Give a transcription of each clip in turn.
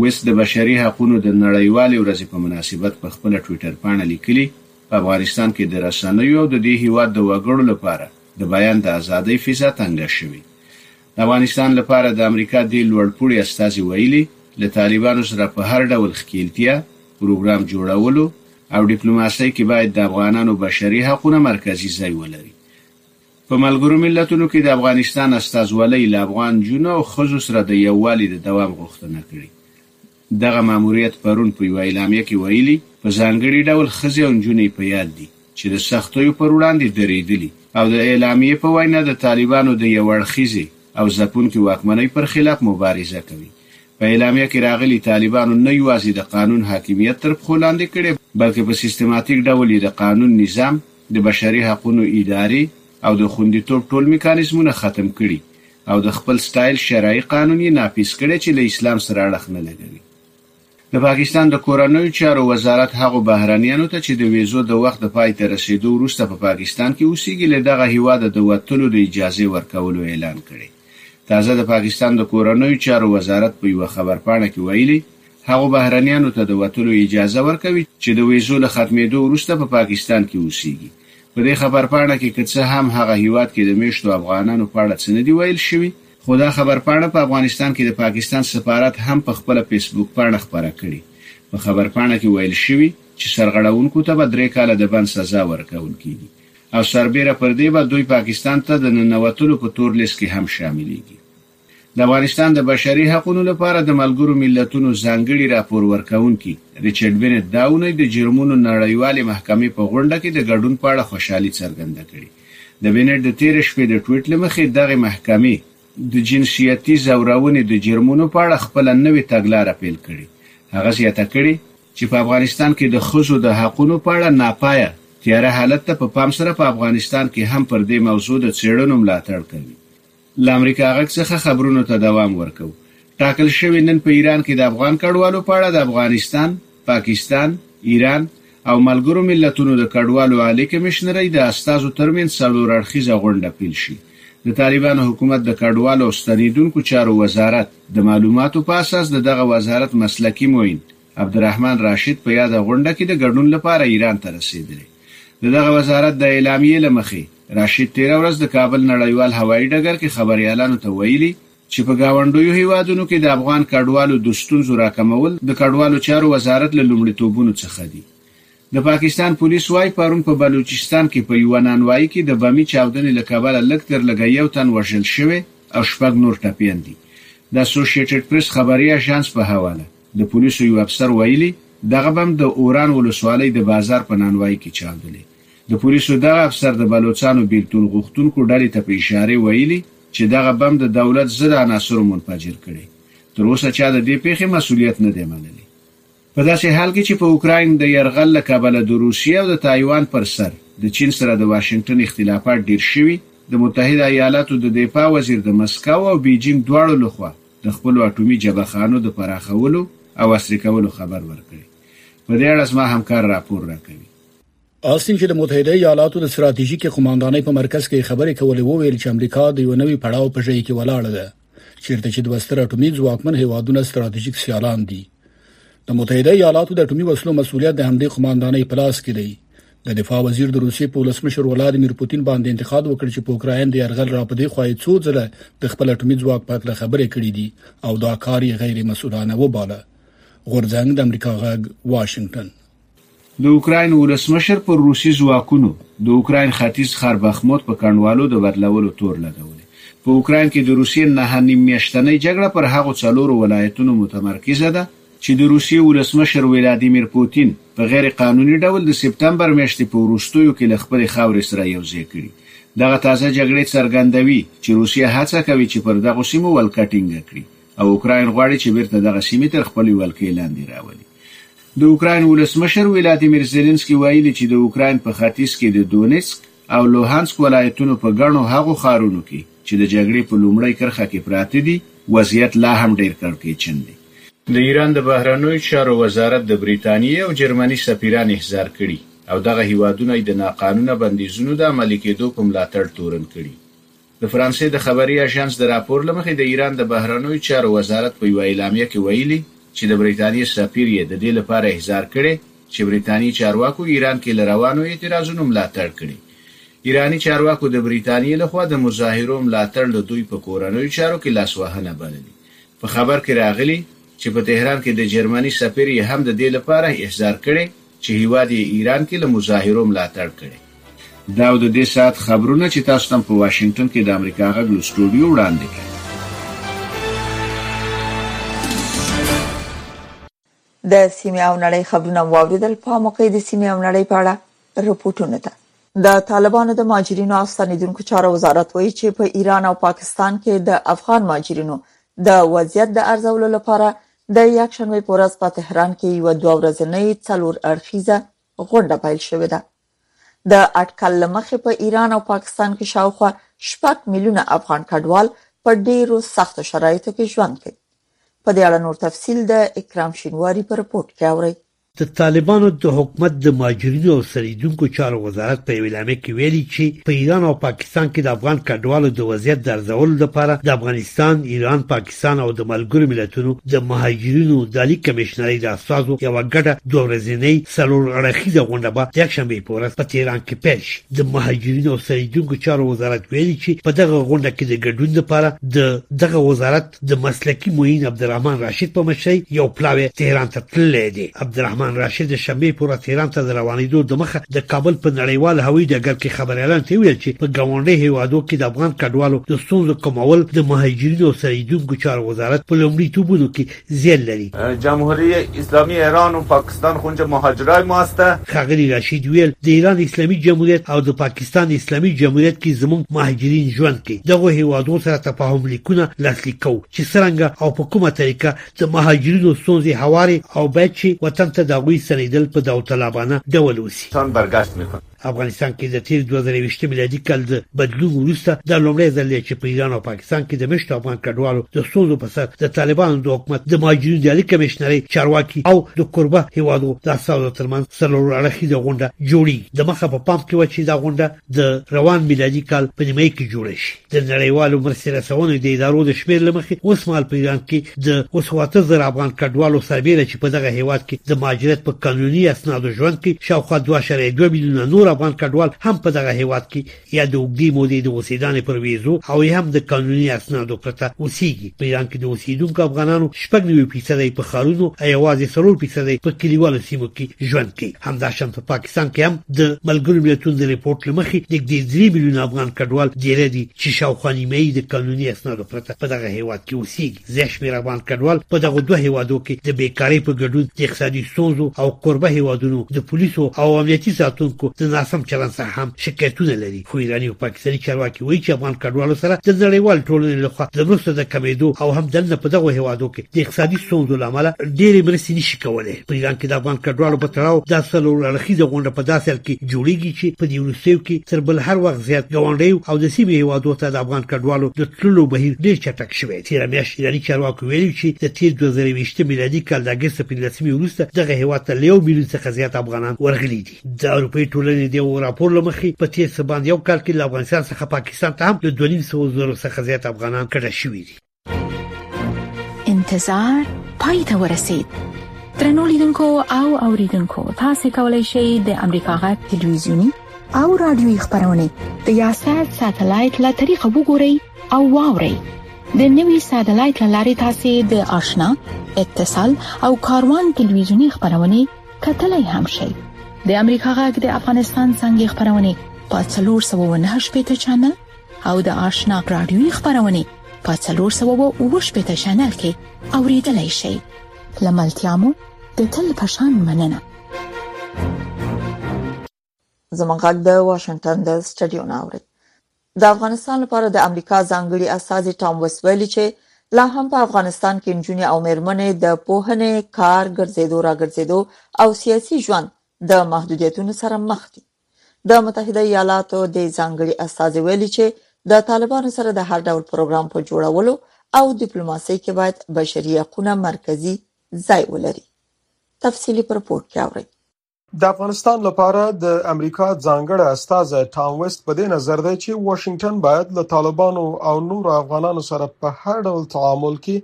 ویس د بشري حقونو د نړیوالې ورځې په مناسبت په خپله ټویټرپاڼه لیکلي، په افغانستان کې د رسنیو او د دې هېواد د وګړو لپاره د بیان د ازادۍ فضا تنګه شوې. د افغانستان لپاره د امریکا دې لوړ پوړي استازي ویلي، له طالبانو سره په هر ډول ښکېلتیا، پروګرام جوړولو او ډیپلوماسۍ کې باید د افغانانو بشري حقونه مرکزي ځای ولري. په ملګرو ملتونو کې د افغانستان استازولۍ له افغان نجونو او ښځو سره د یووالي د دوام غوښتنه کړې. دغه ماموریت پرون په یوه اعلامیه کې ویلي، په ځانګړي ډول ښځې او نجونې په یاد دي، چې د سختیو پر وړاندې درېدلي او د اعلامیې په وینا د طالبانو د یو اړخیزې او ځپونکې واکمنۍ پر خلاف مبارزه کوي. په اعلامیه کې راغلي، طالبانو نه یواځې د قانون حاکمیت تر پښو لاندې کړی، بلکې په سیستماتیک ډول یې د قانون نظام، د بشري حقونو ادارې او د خوندیتوب ټول میکانیزمونه ختم کړي او د خپل سټایل شرعي قانون یې نافذ کړی چې له اسلام سره اړخ نه لګوي. د پاکستان د کورنیو چارو وزارت هغو بهرنیانو ته چې د ویزو د وخت د پای ته رسېدو وروسته په پاکستان کې اوسېږي له دغه هېواده د وتلو د اجازې ورکولو اعلان کړی. تازه د پاکستان د کورنیو چارو وزارت په یوه خبرپاڼه کې ویلي، هغو بهرنیانو ته د وتلو اجازه ورکوي چې د ویزو له ختمېدو وروسته په پاکستان کې اوسېږي. په دې خبرپاڼه کې که څه هم هغه هېواد کې د مېشتو افغانانو په اړه څه نه دي ویل شوي، خو دا خبرپاڼه په افغانستان کې د پاکستان سفارت هم په خپله فېسبوک پاڼه خپره کړې. په خبرپاڼه کې ویل شوي چې سرغړونکو ته به درې کاله د بند سزا ورکول کېږي او سربېره پر دې به دوی پاکستان ته د ننوتلو په تور لیست کې هم شاملېږي. د افغانستان د بشري حقونو لپاره د ملګرو ملتونو ځانګړي راپور ورکوونکي ریچارډ بنیت دا اونۍ د جرمونو نړیوالې محکمې په غونډه کې د ګډون په اړه خوشحالي څرګنده کړې. د بنیت د تېرې شپې د ټویټ له مخې، دغې محکمې د جنسیتي ځورونې د جرمونو په اړه خپله نوې تګلاره پیل کړې. هغه زیاته کړې. چې په افغانستان کې د ښځو د حقونو په اړه ناپایه تیاره حالت ته په پام سره په افغانستان کې هم پر دې موضوع د څېړنو ملاتړ کوي. له امریکا غږ څخه خبرونو ته دوام ورکوو. ټاکل شوې نن په ایران کې د افغان کډوالو په اړه د افغانستان، پاکستان، ایران او ملګرو ملتونو د کډوالو عالي کمېشنرۍ د استازو ترمنځ څلور اړخیزه غونډه پیل شي. د طالبانو حکومت د کډوالو او ستنېدونکو چارو وزارت د معلوماتو په اساس د دغه وزارت مسلکي معین عبدالرحمن راشد په یاده غونډه کې د ګډون لپاره ایران ته رسېدلی. د دغه وزارت د اعلامیې له مخې، راشد تېره ورځ د کابل نړیوال هوایي ډګر کې خبریالانو ته ویلي چې په ګاونډیو هېوادونو کې د افغان کډوالو د ستونزو راکمول د کډوالو چارو وزارت له لومړیتوبونو څخه دي. د پاکستان پولیس وايي، پرون په بلوچستان کې په یوه نانوایي کې د بمي چاودنې له کبله لږ تر لږه یو تن وژل شوی او شپږ نور ټپیان دي. د اسوشیټېډ پرېس خبري اژانس په حواله د پولیسو یو افسر ویلي، دغه بم د اوران ولسوالۍ د بازار په نانوایي کې چاودلی. د پولیسو دغه افسر د بلوڅانو بیلتون غوښتونکو ډلې ته په اشارې ویلي چې دغه بم د دولت ضد عناصرو منفجر کړی. تر اوسه چا د دې پېښې مسوولیت نه دی منلی. په داسې حال کې چې په اوکراین د یرغل له کبله د روسیې او د تایوان پر سر د چین سره د واشنګټن اختلافات ډېر شوي، د متحده ایالاتو د دفاع وزیر د مسکو او بیجینګ دواړو له خوا د خپلو اټومي جبه خانو د پراخولو او عصري کولو خبر ورکړی. په دې اړه زما همکار راپور راکوي. آستین چې د متحده ایالاتو د ستراتیژیکې قوماندانۍ په مرکز کې خبرې کولې وویل چې امریکا د یو نوي پړاو په ځای کې ولاړه ده چیرته چې د وستر اټومي ځواکمن هیوادونه ستراتیژیک سیالان دي د متحده ایالاتو د اټومي وسلو مسولیت د همدې قوماندانۍ په لاس کې دی د دفاع وزیر د روسیې په ولسمشر ولادمیر پوتین باندې انتقاد وکړ چې په اوکرين د يرغل را پدې خوای څو ځله د خپل اټومي ځواک په اړه خبرې کړې دي او دا کار یې غیر مسؤلانه وباله غورځنګ د امریکا غږ واشنگټن د اوکراین ولسمشر پر روسي ځواکونو د اوکراین ختیځ ښار بخموت په کنډوالو د بدلولو تور لګولی. په اوکراین کې د روسیې نهه نیم میاشتنۍ جګړه پر هغو څلورو ولایتونو متمرکزه ده، چې د روسیې ولسمشر ولادیمیر پوتین په غیر قانوني ډول د سپتمبر میاشتې په وروستیو کې له خپلې خاورې سره یو ځای کړي. دغه تازه جګړې څرګندوي، چې روسیه هڅه کوي، چې پر دغو سیمو ولکه ټینګه کړي، او اوکراین غواړي چې بیرته دغه سیمې تر خپلې ولکې لاندې راولي. د اوکراین ولسمشر ولادیمیر زیلینسکي ویلي چې د اوکراین په ختیځ کې د دونیڅک او لوهانسک ولایتونو په ګڼو هغو ښارونو کې چې د جګړې په لومړۍ کرښه کې پراته دي، وضعیت لا هم ډېر کړکېچن دی. د ایران د بهرنیو چارو وزارت د بریتانیې او جرمني سفیران احضار کړي او دغه هېوادونه یې د ناقانونه بندیزونو د عملي کېدو په ملاتړ تورن کړي. د فرانسې د خبري اژانس د راپور له مخې، د ایران د بهرنیو چارو وزارت په یوه اعلامیه کې ویلي، چې د بریتانیې سفیر یې د دې لپاره احضار کړی، چې بریتانیي چارواکو ایران کې له روانو اعتراضونو ملاتړ کړي. ایراني چارواکو د بریتانیې له خوا د مظاهرو ملاتړ له دوی په کورنیو چارو کې لاسوهنه بللي. په خبر کې راغلي، چې په تهران کې د جرمني سفیر یې هم د دې لپاره احضار کړی، چې هیواد یې ایران کې له مظاهرو ملاتړ کړی. دا او د دې ساعت خبرونه چې تاسو ته په واشنګټن کې د امریکا غږ له سټوډیو وړاندې کړ. د سیمې او نړۍ خبرونه مو واوریدل په موقع د سیمې او نړۍ په اړه رپورټونه ته د طالبانو د ماجرینو او ستنیدونکو چارو وزارت وایي چې په ایران او پاکستان کې د افغان ماجرینو د وضعیت د ارزولو لپاره د یکشنبې په ورځ په تهران کې یو دوه ورځنۍ څلور اړخیزه غونډه پیل شوې ده د اټکل لمخې په ایران او پاکستان کې شاوخوا شپږ میلیونه افغان کډوال په ډیرو سختو شرایطو کې ژوند کوي په دې اړه نور تفصیل د اکرام شینواری په رپورت کې اورئ د طالبانو د حکومت د مهاجرینو او سریدونکو چارو وزارت په یو اعلامیه کې ویلي چې په ایران او پاکستان کې د افغان کډوالو د وضعیت د ارزولو لپاره د افغانستان، ایران، پاکستان او د ملګرو ملتونو د مهاجرینو د عالي کمېشنرۍ د استازو یوه ګډه دوه ورځنۍ څلور اړخیزه غونډه به د یکشنبې په ورځ په تهران کې پیل شي. د مهاجرینو او سریدونکو چارو وزارت ویلي چې په دغه غونډه کې د ګډون لپاره د دغه وزارت د مسلکي معین عبدالرحمن راشد په مشرۍ یو پلاوی تهران ته تللی دی عبدالرحمن راشد د شنبې په ورځ تهران ته د روانېدو دمخه د کابل په نړیوال هوایي ډګر کې خبریالانو ته ویل چې په ګاونډي هیوادو کې د افغان کډوالو د ستونزو کمول د مهاجرینو او سرېدونکو چارو وزارت په لومړي توبونو کې زیل لري جمهوری اسلامی ایران و پاکستان ستان خونجه مهاجرای ماسته. ښاغلي راشید وویل، د ایران اسلامي جمهوریت او د پاکستان اسلامي جمهوریت کې زموږ مهاجرین ژوند کوي، دغو هېوادو سره تفاهم لیکونه لاسلیک کوو چې څرنګه او په کومه طریقه د مهاجرینو ستونزې هوارې او باید چې وطن ته د هغوی ستنېدل په داوطلبانه ډول وشي. تان برگشت میکنم. افغانستان کې د تیر 2023 میلادي کال د بدلون وروسته دا لومړی ځل دی چې په ایران او پاکستان کې د مشت افغان کډوالو د ستونزو په سر د طالبانو د حکومت د مهاجرینو د اړیکې کمشنري چارواکي او د کوربه هیوادو د اساسو ترمنځ سلور اړخي د غونډه جوړي د مخه په پام کې و چې دا غونډه د روان میلادي کال په نیمه کې جوړه شي د نړیوالو مرستې رسونې د ادارو د شمیر لمخې اوس مال په ایران کې د اوس واته زر افغان کډوالو سربیره چې په دغه هیواد کې د مهاجرت په قانوني اسنادو ژوند کوي شاوخوا دوه اعشاریه دوه میلیونه نور افغان کډوال هم په دغه هیواد کې یا د اوږدې مودې د اوسېدنې پر ویزو او یا هم د قانوني اسنادو پرته اوسیږي په ایران کې د اوسېدونکو افغانانو شپږ نوي فیصده په ښارونو او یوازې څلور فیصده په کلیوالو سیمو کې ژوند کوي همداشان په پاکستان کې هم د ملګرو ملتونو د رپورټ له مخې نږدې درې میلیونه افغان کډوال ډېری دي چې شاوخوا نیمه یې د قانوني اسنادو پرته په دغه هیواد کې اوسېږي زیات شمېر افغان کډوال په دغو دوه هیوادو کې د بیکارۍ په ګډون د اقتصادي ستونزو او کوربه هیوادونو د پولیسو او امنیتي ساتونکو د ناسم چلند څخه هم شکایتونه لري خو ایراني او پاکستاني چارواکي وایي چې افغان کډوالو سره د نړیوال ټولنې لخوا د مرستو د کمېدو او هم دننه په دغو هیوادو کې د اقتصادي ستونزو له امله ډېرې مرستې نشي کولی په ایران کې د افغان کډوالو په تړاو دا څلور اړخیزه غونډه په داسې حال کې جوړیږي چې په دې وروستیو کې تر بل هر وخت زیات ګاونډیو او د سیمې هیوادو ته د افغان کډوالو د تللو بهیر ډېر چټک شوی تېره میاشت ایراني چارواکو ویلي چې د تېر دوه زره ویشت میلادي کال د اګست پنځلسمې وروسته دغه هیواد ته له یو میلیون څخه زیات افغانان ورغلي دي د اروپای ټولنې د یو راپور له مخې په تیر څه باندې یو کال کې له افغانستان څخه پاکستان ته هم له 2.5 زرو څخه زیات افغانان کډه شوي دي انتظار پای ته ورسید ترنو لیدونکو او اوریدونکو تاسو کولی شئ د امریکا غا ټلویزیونی او رادیوي خبرونه د یاسات ساتلایت له طریقو وګورئ او واورئ د نوي ساتلایت لارې تاسو د آشنا اتصال او کاروان ټلویزیونی خبرونه کتلای هم شئ د امریکا غږ د افغانستان څنګه خبرونه په 309 پټ چنل او د آشنا رادیوي خبرونه په 309 پټ چنل کې اوریدلای شئ لملتیا مو د تل پشان مننه زموږ غږ د واشنگټن د سټډیو نه اوري د افغانستان لپاره د امریکا ځانګړي استاذ ټام ویس ویلي چې لا هم په افغانستان کې نجونې او مېرمنې د پوهنې کار ګرځېدو راګرځېدو او سیاسي ژوند د محدودیتونو سره مخ دي د متحده ایالاتو د ځانګړي استاذ ویلي چې د طالبانو سره د هر ډول پروګرام په جوړولو او ډیپلوماسي کې باید بشري حقوقونه مرکزی ځای ولري تفصيلي پر پورت کې اورئ د افغانستان لپاره د امریکا ځانګړی استازی ټام وست په دې نظر دی چې واشنگټن باید له طالبانو او نور افغانانو سره په هر ډول تعامل کې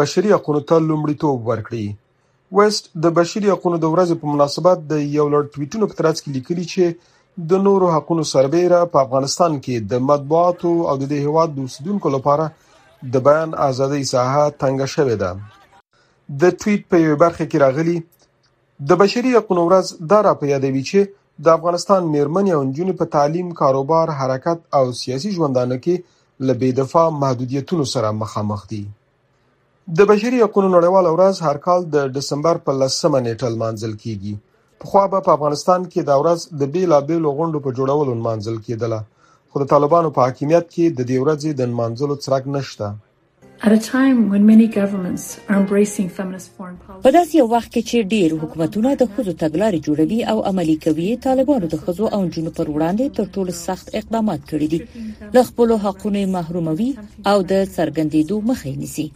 بشري حقوقو ته لومړیتوب ورکړي وست د بشري حقوقو د ورځې په مناسبت د یو لړ ټویټونو په ترڅ کې لیکلي چې د نورو حقوقو سربېره په افغانستان کې د مطبوعاتو او د دې هواد د اوسیدونکو لپاره د بیان ازادۍ ساحه تنګه شوې ده د ټویټ په یوه برخه کې راغلي د بشري حقونو ورځ دا را په یادوي چې د افغانستان میرمنې او نجونې په تعلیم، کاروبار، حرکت او سیاسي ژوندانه کې له بې دفاع محدودیتونو سره مخامخ دي. د بشري حقونو نړیواله ورځ هر کال د ډسمبر په لسمه نېټه لمانځل کېږي. پخوا به په افغانستان کې دا ورځ د بېلابېلو غونډو په جوړولو نمانځل کېدله، خو د طالبانو په حاکمیت کې د دې ورځې د نمانځلو څرک نشته. په داسې یو وخت کې چې ډېر حکومتونه د ښځو تګلارې جوړوي او عملي کوي یې، طالبانو د ښځو او نجونو پر وړاندې تر ټولو سخت اقدامات کړي دي، له خپلو حقونو یې محروموي او د څرګندېدو مخه یې نیسي.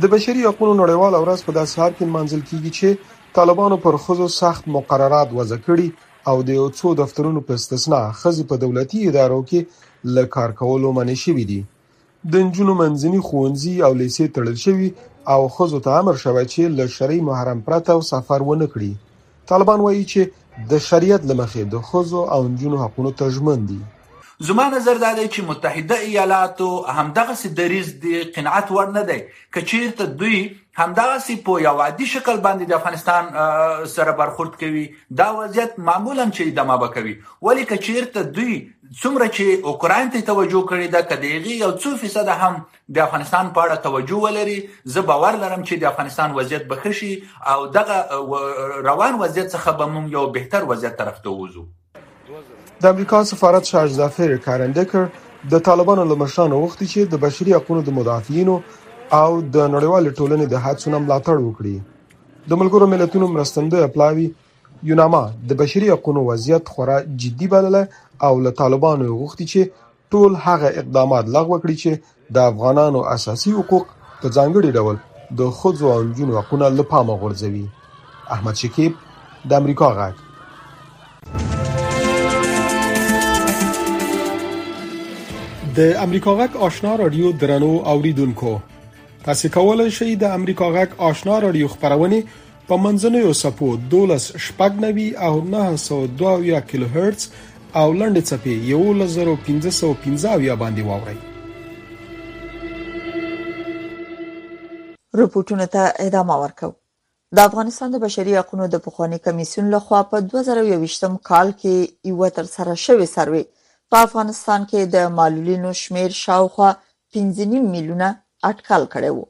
د بشري حقونو نړیواله ورځ په داسې حال کې نمانځل کېږي چې طالبانو پر ښځو سخت مقررات وضع کړي او د یو څو دفترونو په استثنا ښځې په دولتي ادارو کې له کار کولو منع شوې دي. د نجونو منځني ښوونځي او لیسې تړل شوي او ښځو ته امر شوی چې له شرعي محرم پرته سفر ونه کړي. طالبان وايي چې د شریعت له مخې د ښځو او نجونو حقونو ته ژمن دي. زما نظر دا دی چې متحده ایالاتو همدغسې دریز دی قناعت وړ نه دی که چیرته دوی همدغسې په یو عادي شکل باندې د افغانستان سره برخورد کوي دا وضعیت معمولا چې ادامه به کوي ولی که چیرته دوی څومره چې اوکراین ته توجه کړې ده که د هغې یو څو فیصد هم د افغانستان په اړه توجه ولري زه باور لرم چې د افغانستان وضعیت به ښه شي او دغه روان وضعیت څخه به موږ یو بهتر وضعیت طرف ته وځو د امریکا سفارت شارژ ظافیر ښکارنده کړ، د طالبانو له مشرانو غوښتي چې د بشري حقونو د مدافعینو او د نړیوالې ټولنې د هڅو نه ملاتړ وکړي. د ملګرو ملتونو مرستندویه پلاوي یوناما د بشري حقونو وضعیت خورا جدي بللی او له طالبانو یې غوښتي چې ټول هغه اقدامات لغوه کړي چې د افغانانو اساسي حقوق په ځانګړي ډول د ښځو او نجونو حقونه له پامه غورځوي احمد شکیب د امریکا غږ د امریکا غک آشنا رادیو درنو اوریدونکو تاسو کولای شئ د امریکا غک آشنا رادیو خبرونه په منځنیو څپو 12 شپږ نوي او 902 کیلو هرتز او لنډې څپې 11515 باندې واوري رپورټونه ته ادامه ورکوي د افغانستان د بشري حقوقو د پخواني کمیسیون لخوا په 2021م کال کې یو تر سره شوی سروې په افغانستان کې د معلولینو شمیر شاوخوا 15 میلیونه اټکل کړی وو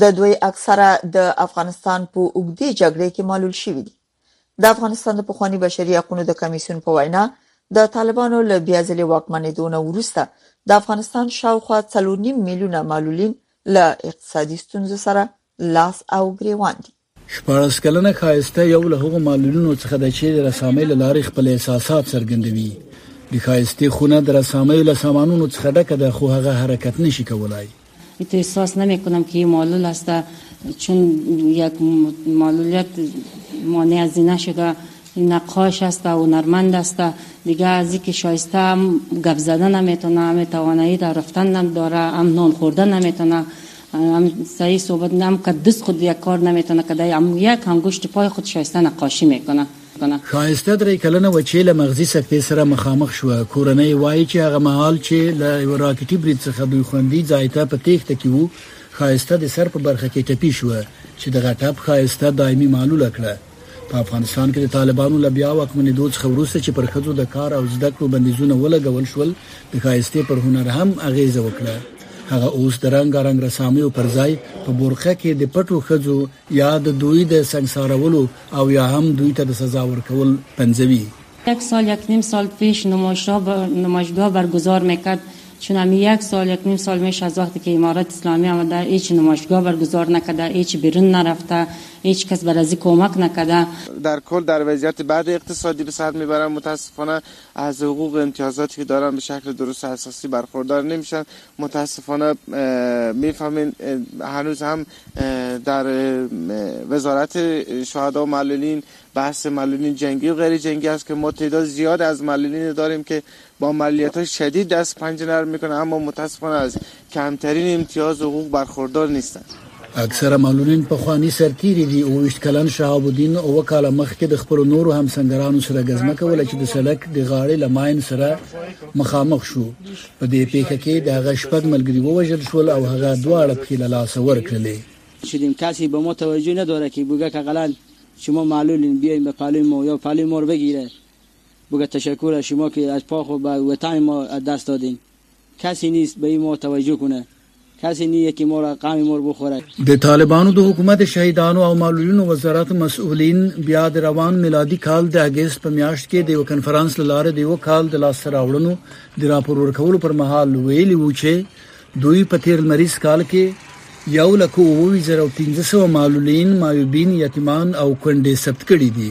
د دوی اکثره د افغانستان په اوږدې جګړې کې معلول شوي دي. د افغانستان د پخواني بشري حقونو د کمیسیون په وینا، د طالبانو له بیا ځلې واکمنېدو نه وروسته د افغانستان شاوخوا څلور نیم میلیونه معلولین له اقتصادي ستونزو سره لاس او ګریوان دي. شپاړس کلنه ښایسته یو له هغو معلولینو څخه ده چې د رسامۍ له لارې خپل احساسات څرګندوي. د ښایستې خونه د رسامۍ له سامانونو څخه ډکه ده خو هغه حرکت نه شي کولای. می تو احساس نمی کنم که یه معلول هسته چون یک معلولیت مانع از این نشده این نقاش هسته او هنرمند هسته دیگه از این که شایسته هم گپ زده نمی تونه هم توانایی در رفتن نداره هم نان خورده نمی تونه هم سعی صحبت نم که دست خود یک کار نمیتونه که دای هم یک انگشت پای خود شایسته نقاشی میکنه. ښایسته درې کلنه وه چې له مغزي سکتې سره مخامخ شوه. کورنۍ یې وايي چې هغه مهال چې له یوه راکټي برید څخه دوی خوندي ځای ته په تېښته کې وو، ښایسته د سر په برخه کې ټپي شوه چې دغه ټپ ښایسته دایمي معلوله کړه. په افغانستان کې د طالبانو له بیا واکمنېدو څخه وروسته چې پر ښځو د کار او زده کړو بندیزونه ولګول شول د ښایستې پر هنر هم اغیزه وکړه هغه اوس د رنګارنګ رسامیو پر ځای په بورخه کې د پټو خځو یا د دوی د سنگسارولو او یا هم دوی ته د سزا ورکول پنځوي یک سال یک نیم سال پیش نمایشگاه برگزار میکرد چون همی یک سال یک نیم سال میشه از وقتی که امارت اسلامی آمده هیچ نمایشگاه برگزار نکرده هیچ بیرون نرفته هیچ کس برازی کمک نکده در کل در وضعیت بعد اقتصادی به صد میبرن متاسفانه از حقوق امتیازاتی که دارن به شکل درست اساسی برخوردار نمیشن متاسفانه میفهمین هنوز هم در وزارت شهدا و معلولین بحث معلولین جنگی و غیر جنگی است که ما تعداد زیاد از معلولین داریم که با مالیاتهای شدید دست پنجه نرم میکنند اما متاسفانه از کمترین امتیاز و حقوق برخوردار نیستند. اکثره معلولین پخواني سرتیري دي. اووه ویشت کلن شهاب الدین اووه کاله مخکې د خپلو نورو همسنګرانو سره ګزمه کوله چې د سړک د غاړې له ماین سره مخامخ شو. په دې پیښه کې د هغه شپږ ملګري ووژل شول او هغه دواړه پښې له لاسه ورکړلې. شدیم کسی به ما توجه نداره که بوگه که غلند شما معلولین بیاین به پلوی ما یا پلوی مار بگیره. بگه تشکر از شما که از پا خود به وطن ما از دست دادین کسی نیست به ما توجه کنه کسی نیه که ما را قوم ما بخوره د طالبانو د حکومت شهیدانو او معلولینو وزارت مسؤلین بیا د روان میلادي کال د اگست په میاشت کې د یو کنفرانس لاره د یو کال د لاس راوړنو د راپور ورکولو پر مهال ویلي وو چې دوی په تیر لمریز کال کې یو لکه 25000 معلولین، معیوبین، یتیمان او کونډې ثبت کړي دي.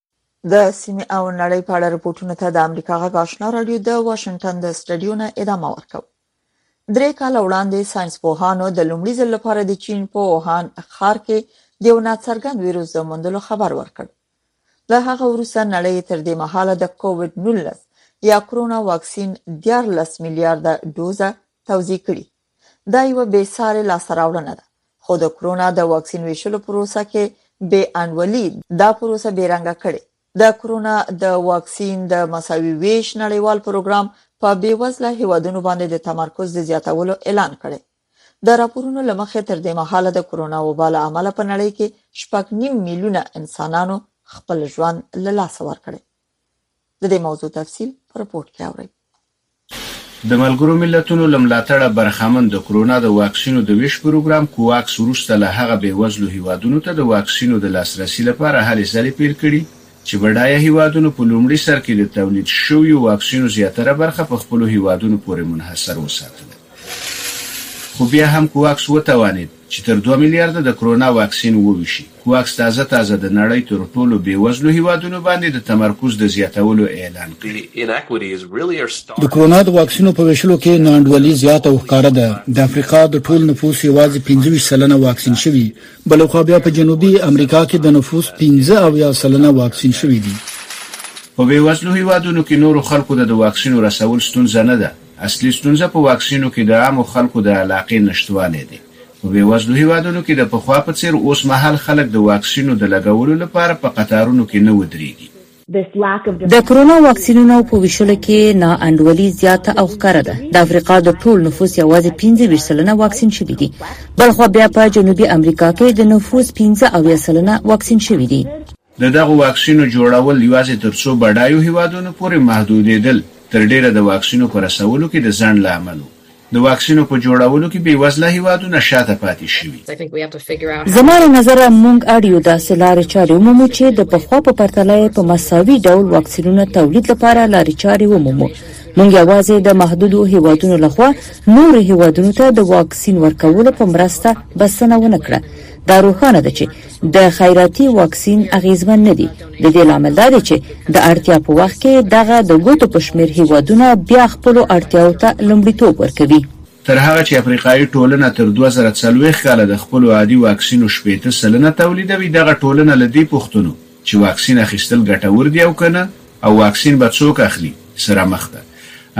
د سیمې او نړۍ په اړه رپورټونو ته د امریکا غږ آشنا رادیو د واشنگټن د سټډیو نه ادامه ورکوي درې کال وړاندې ساينس پوهانو د لومړي ځل لپاره د چین په ووهان ښار کې د یو ناڅرګند ویروس د موندلو خبر ورکړ له هغه وروسته نړۍ تر دې مهاله د کووډ 19 یا کرونا واکسین 14 میلیارډ ډوزه توزیع کړي دا یوه بې سارې لاسته راوړنه ده، خو د کرونا د واکسین ویشلو پروسه کې بې انډولي دا پروسه بې رنګه کړې. د کرونا د واکسین د مساوي ویش نړیوال پروګرام په بې وزله هیوادونو باندې د تمرکز د زیاتولو اعلان کړی. د راپورونو له مخې تر دې مهاله د کرونا وبا له امله په نړۍ کې شپږ نیم میلیونه انسانانو خپل ژوند له لاسه ورکړی. د دې موضوع تفصیل په رپورټ کې اورئ. د ملګرو ملتونو له ملاتړه برخمن د کرونا د واکسینو د وېش پروګرام کوواکس وروسته له هغه بېوزلو هېوادونو ته د واکسینو د لاسرسي لپاره هلې ځلې پیل کړي چې بډایه هېوادونو په لومړي سر کې د تولید شویو واکسینو زیاتره برخه په خپلو هېوادونو پورې منحصر وساتله. خو بیا هم کوواکس وتوانېد چې تر دوه میلیارده د کرونا واکسین وویشي. کواکس تازه تازه د نړۍ تر ټولو بې وزلو هیوادونو باندې د تمرکز د زیاتولو اعلان کړی. د کرونا د واکسینو په ویشلو کې نا انډولي زیاته او ښکاره ده. د افریقا د ټول نفوس یوازې پنځه ویشت سلنه واکسین شوي. بله خوا بیا په جنوبي امریکا کې د نفوس پنځه اویا سلنه واکسین شوي دي. په بې وزلو هیوادونو کې نورو خلکو ته د واکسینو رسول ستونزه نه ده. اصلي ستونزه په واکسینو کې د عامو خلکو د علاقې نشتوالی دی. په بېوزلو هېوادونو کې د پخوا په څېر اوس مهال خلک د واکسینو د لګولو لپاره په قطارونو کې نه ودرېږي. د کرونا واکسینونو په وېشلو کې نا انډولي زیاته او ښکاره ده. د افریقا د ټول نفوس یوازې پنځه ویشت سلنه واکسین شوي دي. بلخوا بیا په جنوبي امریکا کې د نفوس پنځه اویا سلنه واکسین شوي دي. د دغو واکسینو جوړول یوازې تر څو بډایو هېوادونو پورې محدودېدل، تر ډېره د واکسینو په رسولو کې د ځنډ لامل و. د واکسینو په جوړولو کې بېوزله هېوادونه شاته پاتې شوي. زما له نظره موږ اړ یو داسې لارې چارې ومومو چې د پخوا په پرتله یې په مساوي ډول واکسینونه تولید لپاره لارې چارې ومومو. موږ یوازې د محدودو هېوادونو له خوا نورو هېوادونو ته د واکسین ورکولو په مرسته بسنه ونه کړه. دا روښانه ده چې د خیراتي واکسین اغیزمن نه دي د دې لامل دا دی چې د اړتیا په وخت کې دغه د ګوتو په شمیر هیوادونه بیا خپل اړتیاو ته لومړیتوب ورکوي. تر هغه چې افریقایي ټولنه تر دوه زره څلوېښت کال د خپل عادي واکسینو شپېته سلنه تولیدوي دغه ټولنه له دې پوښتنو چې واکسین اخیستل ګټور دي او که نه او واکسین به څوک اخلي سره مخ ده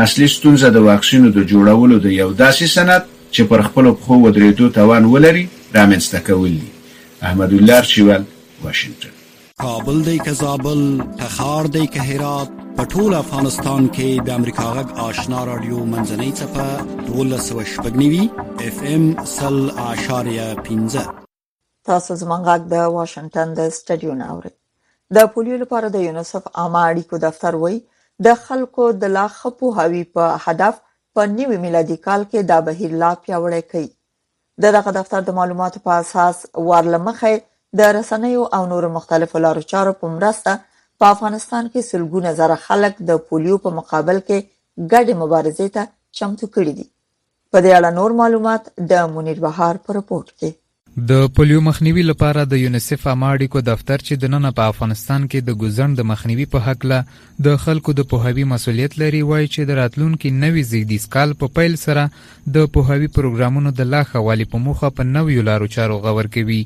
اصلي ستونزه د واکسینو د جوړولو د یو داسې صنعت چې پر خپلو پښو ودرېدو توان ولري رامنځته کول دي. احمدالله ارچیوال واشنګټن. کابل دی که زابل، تخار دی که هرات، په ټول افغانستان کې د امریکا غږ آشنا رادیو منځنۍ څپه 1290 اف ام 100.15 تاسو زموږ غږ د واشنگټن د سټډیو نه اورئ د پولیو لپاره د یونیسف عامه اړیکو دفتر وایي د خلکو د لا ښه پوهاوي په هدف په نوي میلادي کال کې دا بهیر لا پیاوړی کړي د دغه دفتر د معلوماتو په اساس ورلمخې د رسنیو او نورو مختلفو لارو چارو په مرسته په افغانستان کې سلګونه زره خلک د پولیو په مقابل کې ګډې مبارزې ته چمتو کړي دي په دې اړه نور معلومات د منیر بهار په رپورټ کې د پولیو مخنیوي لپاره د یونیسف عامه اړیکو دفتر چې د ننه په افغانستان کې د ګوزڼ د مخنیوي په هکله د خلکو د پوهاوي مسولیت لري وایي چې د راتلونکي نوي زیږدیز کال په پیل سره د پوهاوي پروګرامونو د لا ښه والي په موخه په نویو لارو چارو غور کوي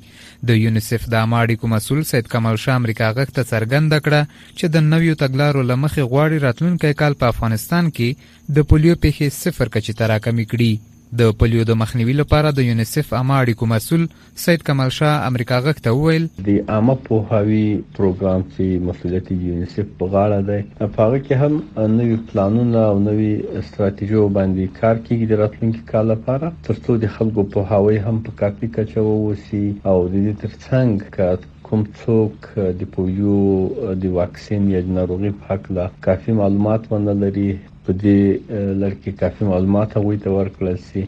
د یونیسف د عامه اړیکو مسول سید کمال شاه امریکا غږ ته څرګنده کړه چې د نویو تګلارو له مخې غواړي راتلونکی کال په افغانستان کې د پولیو پېښې صفر کچې ته راکمې کړي. د پولیو د مخنیوي لپاره د یونیسف عامه اړیکو مسؤل سید کمال شاه امریکا غږ ته وویل، د عامه پوهاوي پروګرام چې مسؤلیت یې د یونیسف په غاړه دی، په هغه کې هم نوي پلانونه او نوي ستراتیژیو باندې کار کېږي د راتلونکي کال لپاره، ترڅو د خلکو پوهاوی هم په کافي کچه واوسي او د دې ترڅنګ که کوم څوک د پولیو د واکسین یا د ناروغي په هکله کافي معلومات ونه لري، په دې لړ کې کافي معلومات هغوی ته ورکړل شي.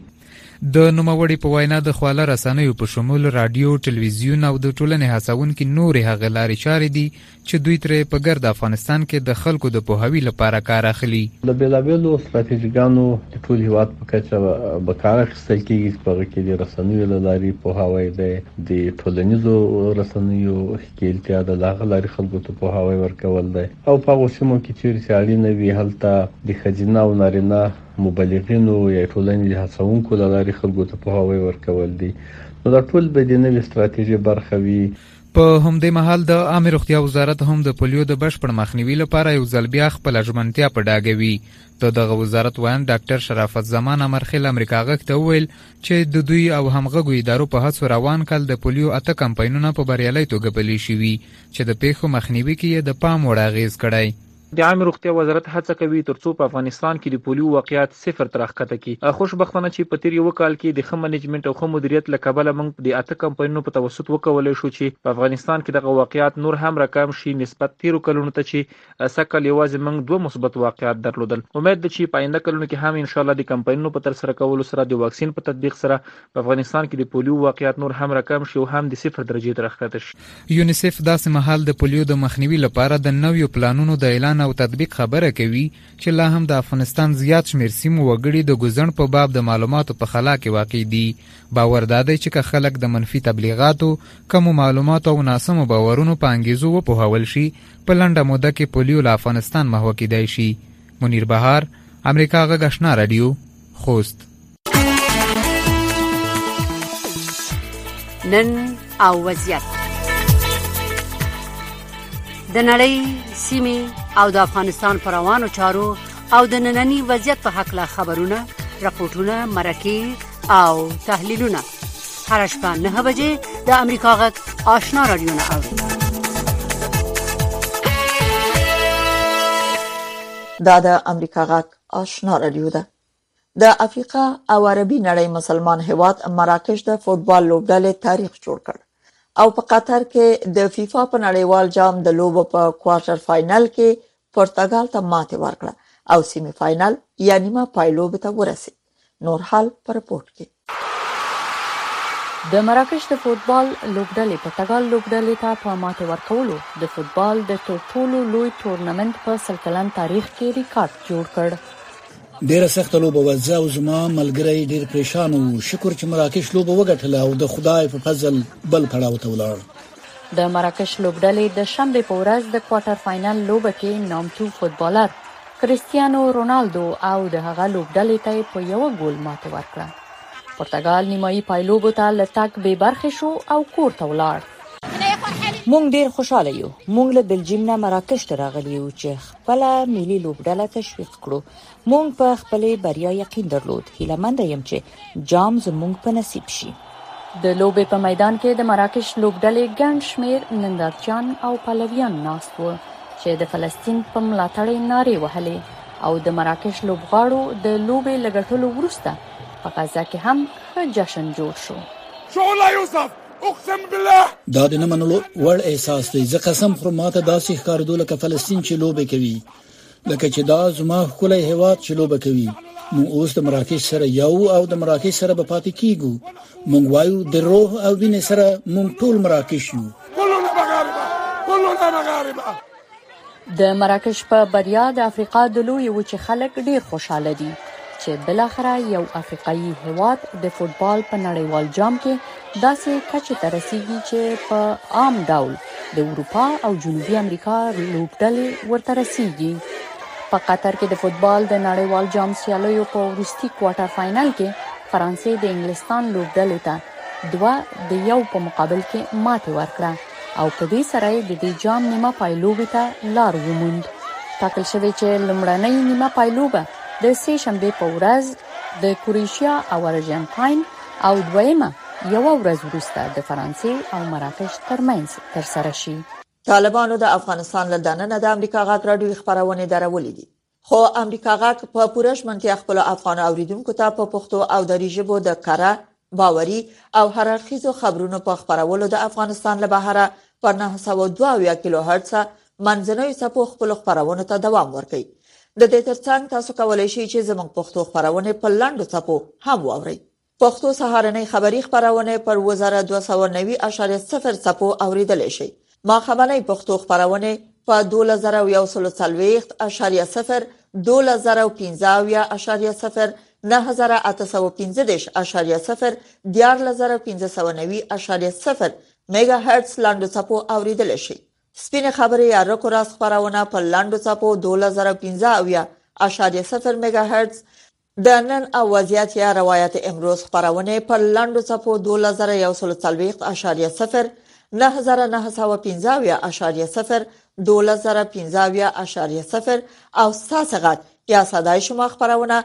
د نوموړي په وینا، د خواله رسنیو په شمول راډیو، ټلویزیون او د ټولنې هڅوونکي نورې هغه لارې چارې دي چې دوی ترې په ګرد افغانستان کې د خلکو د پوهاوي لپاره کار اخلي. له بېلابېلو ستراتیژیګانو د ټول هېواد په کچه به کار اخیستل اخیستل کېږي چې په هغه کې د رسنیو له لارې پوهاوی دی، د ټولنیزو رسنیو ښکېلتیا ده، له هغه لارې خلکو ته پوهاوی ورکول دی او په هغو سیمو کې چېرې چې اړینه وي هلته د ښځینه او نارینه مبلغینو یا د ټولنې د هڅوونکو له لارې خلکو ته پوهاوی ورکول دي، نو دا ټول به د نوې ستراتېژۍ برخه وي. په همدې مهال د عامې روغتیا وزارت هم د پولیو د بشپړ مخنیوي لپاره یو ځل بیا خپله ژمنتیا په ډاګه وي د دغه وزارت ویاند ډاکټر شرافت زمان امرخیل امریکا غږ ته وویل چې د دوی او همغږو ادارو په هڅو روان کال د پولیو اته کمپاینونه په بریالۍ توګه پلي شوي چې د پیښو مخنیوي کې یې د پام وړ اغیز کړی د عامې روغتیا وزارت هڅه کوي ترڅو په افغانستان کې د پولیو واقعات صفر ته راښکته کړي. خوشبختانه چې په تېر یوه کال کې د ښه منیجمنټ او ښه مدیریت له کبله موږ د اته کمپاینونو په توسط وکولای شو چې په افغانستان کې دغه واقعات نور هم راکم شي نسبت تېرو کلونو ته چې سږ کال یوازې موږ دوه مثبت واقعات درلودل. امید ده چې په آینده کلونو کې هم انشاالله د کمپاینونو په ترسره کولو سره د واکسین په تطبیق سره په افغانستان کې د پولیو واقعات نور هم راکم شي او هم د صفر درجې ته راښکته شي. یونیسف داسې مهال د پولیو د مخنیوي لپاره د نویو پلانونو د اعلان او تطبیق خبره کوي چې لا هم د افغانستان زیات شمېر سیمو وګړي د ګوزڼ په باب د معلوماتو په خلا کې واقع دي. باور دا دی چې که خلک د منفي تبلیغاتو، کمو معلوماتو او ناسمو باورونو په انګېزو وپوهول شي، په لنډه موده کې پولیو له افغانستان محوه کیدای شي منیر بهار امریکا غږ اشنا رادیو خوست نن او وضعیت د نړۍ سیمه او د افغانستان پر روانو چارو او د ننني وضعیت په حق لا خبرونه راپورټونه مرکه او تحلیلونه هر شپه نه بجې د امریکا غږ آشنا رادیو نه اوري دا د امریکا غږ آشنا رادیو ده د افریقا او عربي نړۍ مسلمان هیواد مراکش د فوتبال لوبډلې تاریخ جوړ کړ او په قطر کې د فیفا په نړیوال جام د لوبو په کوارټر فائنل کې پرتګال ته ماته ورکړه او سیمه فائنل یا نیمه پایلوب ته ورسید نور حال پر رپورټ کې د مراکش د فوتبال لوبډلې پرتګال لوبډلې ته په ماته ورکولو د فوتبال د تر ټولو لوی ټورنمنت په سل کلن تاریخ کې ریکارډ جوړ کړ ډیره سخته لوبه و زه او زما ملګری ډیر پریشان وو شکر چې مراکش لوبه وګټله او د خدای په فضل بل پړاو ته ولاړ د مراکش لوبډلې د شنبې په ورځ د کوارټر فاینل لوبه کې نامتو فوټبالر کریستیانو رونالدو او د هغه لوبډلې ته په یو ګول ماته ورکړه پرتګال نیمایي پایلوبو ته لټک به برخې شو او کور ته ولاړ مونږ ډیر خوشاله یو مونږ له بلجیم نه مراکش ته راغلی یو چې خپل ملي لوبډله تشویق کړو مونږ په خپلې بریا یقین درلود هیله مند یم چې جام زمونږ په نصیب شي د لوبې په میدان کې د مراکش لوبډلې ګڼ شمیر نندارچیان او پلویان ناست وو چې د فلسطین په ملاتړ نارې وهلې او د مراکش لوبغاړو د لوبې لګټلو وروسته په غزا کې هم ښه جشن جوړ شو شغل یوسف اقسم بالله دا د نه منلو وړ احساس دی زه قسم خورم ماته داسې ښکارېدو لکه فلسطین چې لوبې کوي لکه چې دا زما ښکلی هیواد چې لوبه کوي نو اوس د مراکش سره یو او د مراکش سره به پاتې کیږو مونږ وایو د روح او وینې سره مونږ ټول مراکش یو کلونه مغاربه کلونه مغاربه د مراکش په بریا د افریقا د لوی وچې خلک ډیر خوشاله دي چې بل اخره یو افریقایي هیواد د فوتبال په نړیوال جام کې داسې کچې ته رسیږي چې په عام ډول د اروپا او جنوبي امریکا لوبډلې ورته رسیږي په قطر کې د فوتبال د نړیوال جام سیالیو په وروستي کوارټر فاینل کې فرانسې د انګلستان لوبډلې ته دوه د یو په مقابل کې ماته ورکړه او په دې سره د دې جام نیمه پایلوبې ته لار وموند ټاکل شوې چې لمړنۍ نیمه پایلوبه د سه شنبه په ورځ د کروشیا او ارجنټاین او دویمه یوه ورځ وروسته د فرانسې او مراکش ترمنځ ترسره شي. طالبانو د افغانستان له دننه د امریکا غږ راډیوي خبرونه درولې دي. خو امریکا غږ په پوره ژمنتیا خپل افغان اوریدونکو ته په پښتو او دری ژبو د کره، باوري او هراړخیزو خبرونو په خبرولو د افغانستان له بهره پر 902 کیلو هرتز منځنیو څپو خپلو خپرونو ته دوام ورکړئ. د دې ترڅنګ تاسو کولی شئ چې زموږ پښتو خپرونې په لنډو څپو هم واورئ. پښتو سهارنۍ خبري خپرونې پر 2290.0 څپو اوریدلی شئ. ماښامنۍ پښتو خپرونې په 12140.0، 12015.0، 9815.0، 14590.0 میګا هرتز لنډو څپو اوریدلی شئ. سپینې خبرې یا رکو راز خبرونه په لنډو چاپو 12015.0 میگا هرتز د نن او وضعیت یا روایت امروز خبرونه پر لنډو صفو 12140.0 9915.0 12015.0 او ساسغت یا صداي شما خبرونه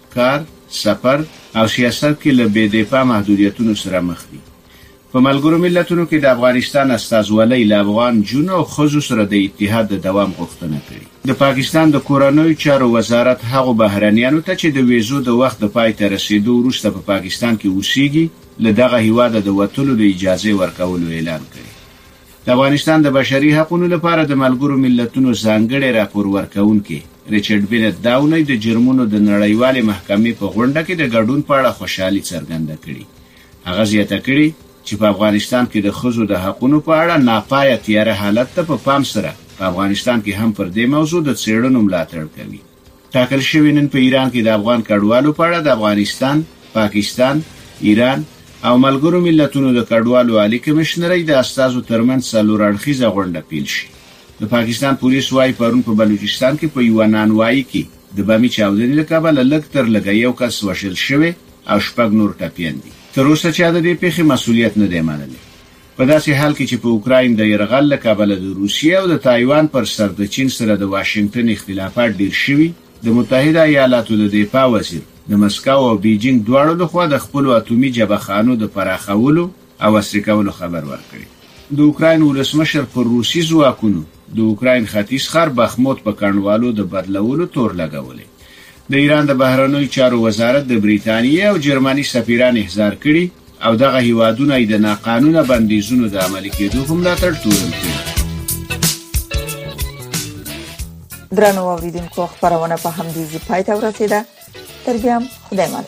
کار، سفر او سیاست کې له بې دفاع محدودیتونو سره مخ دي. په ملګرو ملتونو کې د افغانستان استازولۍ له افغان نجونو او ښځو سره د اتحاد د دوام غوښتنه کړې. د پاکستان د کورنیو چارو وزارت هغو بهرنیانو ته چې د ویزو د وخت د پای ته رسېدو وروسته په پاکستان کې اوسېږي، له دغه هېواده د وتلو د اجازې ورکولو اعلان کړی. د افغانستان د بشري حقونو لپاره د ملګرو ملتونو ځانګړی راپور ورکوونکی ریچارډ بینت دا اونۍ د جرمونو د نړیوالې محکمې په غونډه کې د ګډون په اړه خوشحالي څرګنده کړې. هغه زیاته کړې، چې په افغانستان کې د ښځو د حقونو په اړه ناپایه تیاره حالت ته په پام سره په افغانستان کې هم پر دې موضوع د څېړنو ملاتړ کوي. ټاکل شوې نن په ایران کې د افغان کډوالو په اړه د افغانستان، پاکستان، ایران او ملګرو ملتونو د کډوالو عالي کمشنرۍ د استازو ترمنځ څلور اړخیزه غونډه پیل شي. د پاکستان پولیس وايي پرون په بلوچستان کې په یوه نانوایي کې د بمي چاودنې له کبله لږ تر لږه یو کس وژل شوی او شپږ نور ټپیان دي. تر اوسه چا د دې پېښې مسوولیت نه دی منلی. په داسې حال کې چې په اوکراین د یرغل له کبله د روسیې او د تایوان پر سر د چین سره د واشنګټن اختلافات ډېر شوي، د متحده ایالاتو د دفاع وزیر د مسکو او بیجینګ دواړو له خوا د خپلو اتومي جبه خانو د پراخولو او عصري کولو خبر ورکړی. د اوکراین ولسمشر پر روسي ځواکونو، د اوکراین ختیځ ښار بخموت په کنډوالو د بدلولو تور لګولی. د ایران د بهرنیو چارو وزارت د بریتانیې او جرمني سفیران احضار کړي او دغه هیوادونه یې د ناقانونه بندیزونو د عملي کیدو په ملاتړ تورن کړي. درنو اوریدونکو خبرونه په همدې ځای پای ته ورسیده تر بیا خدای مل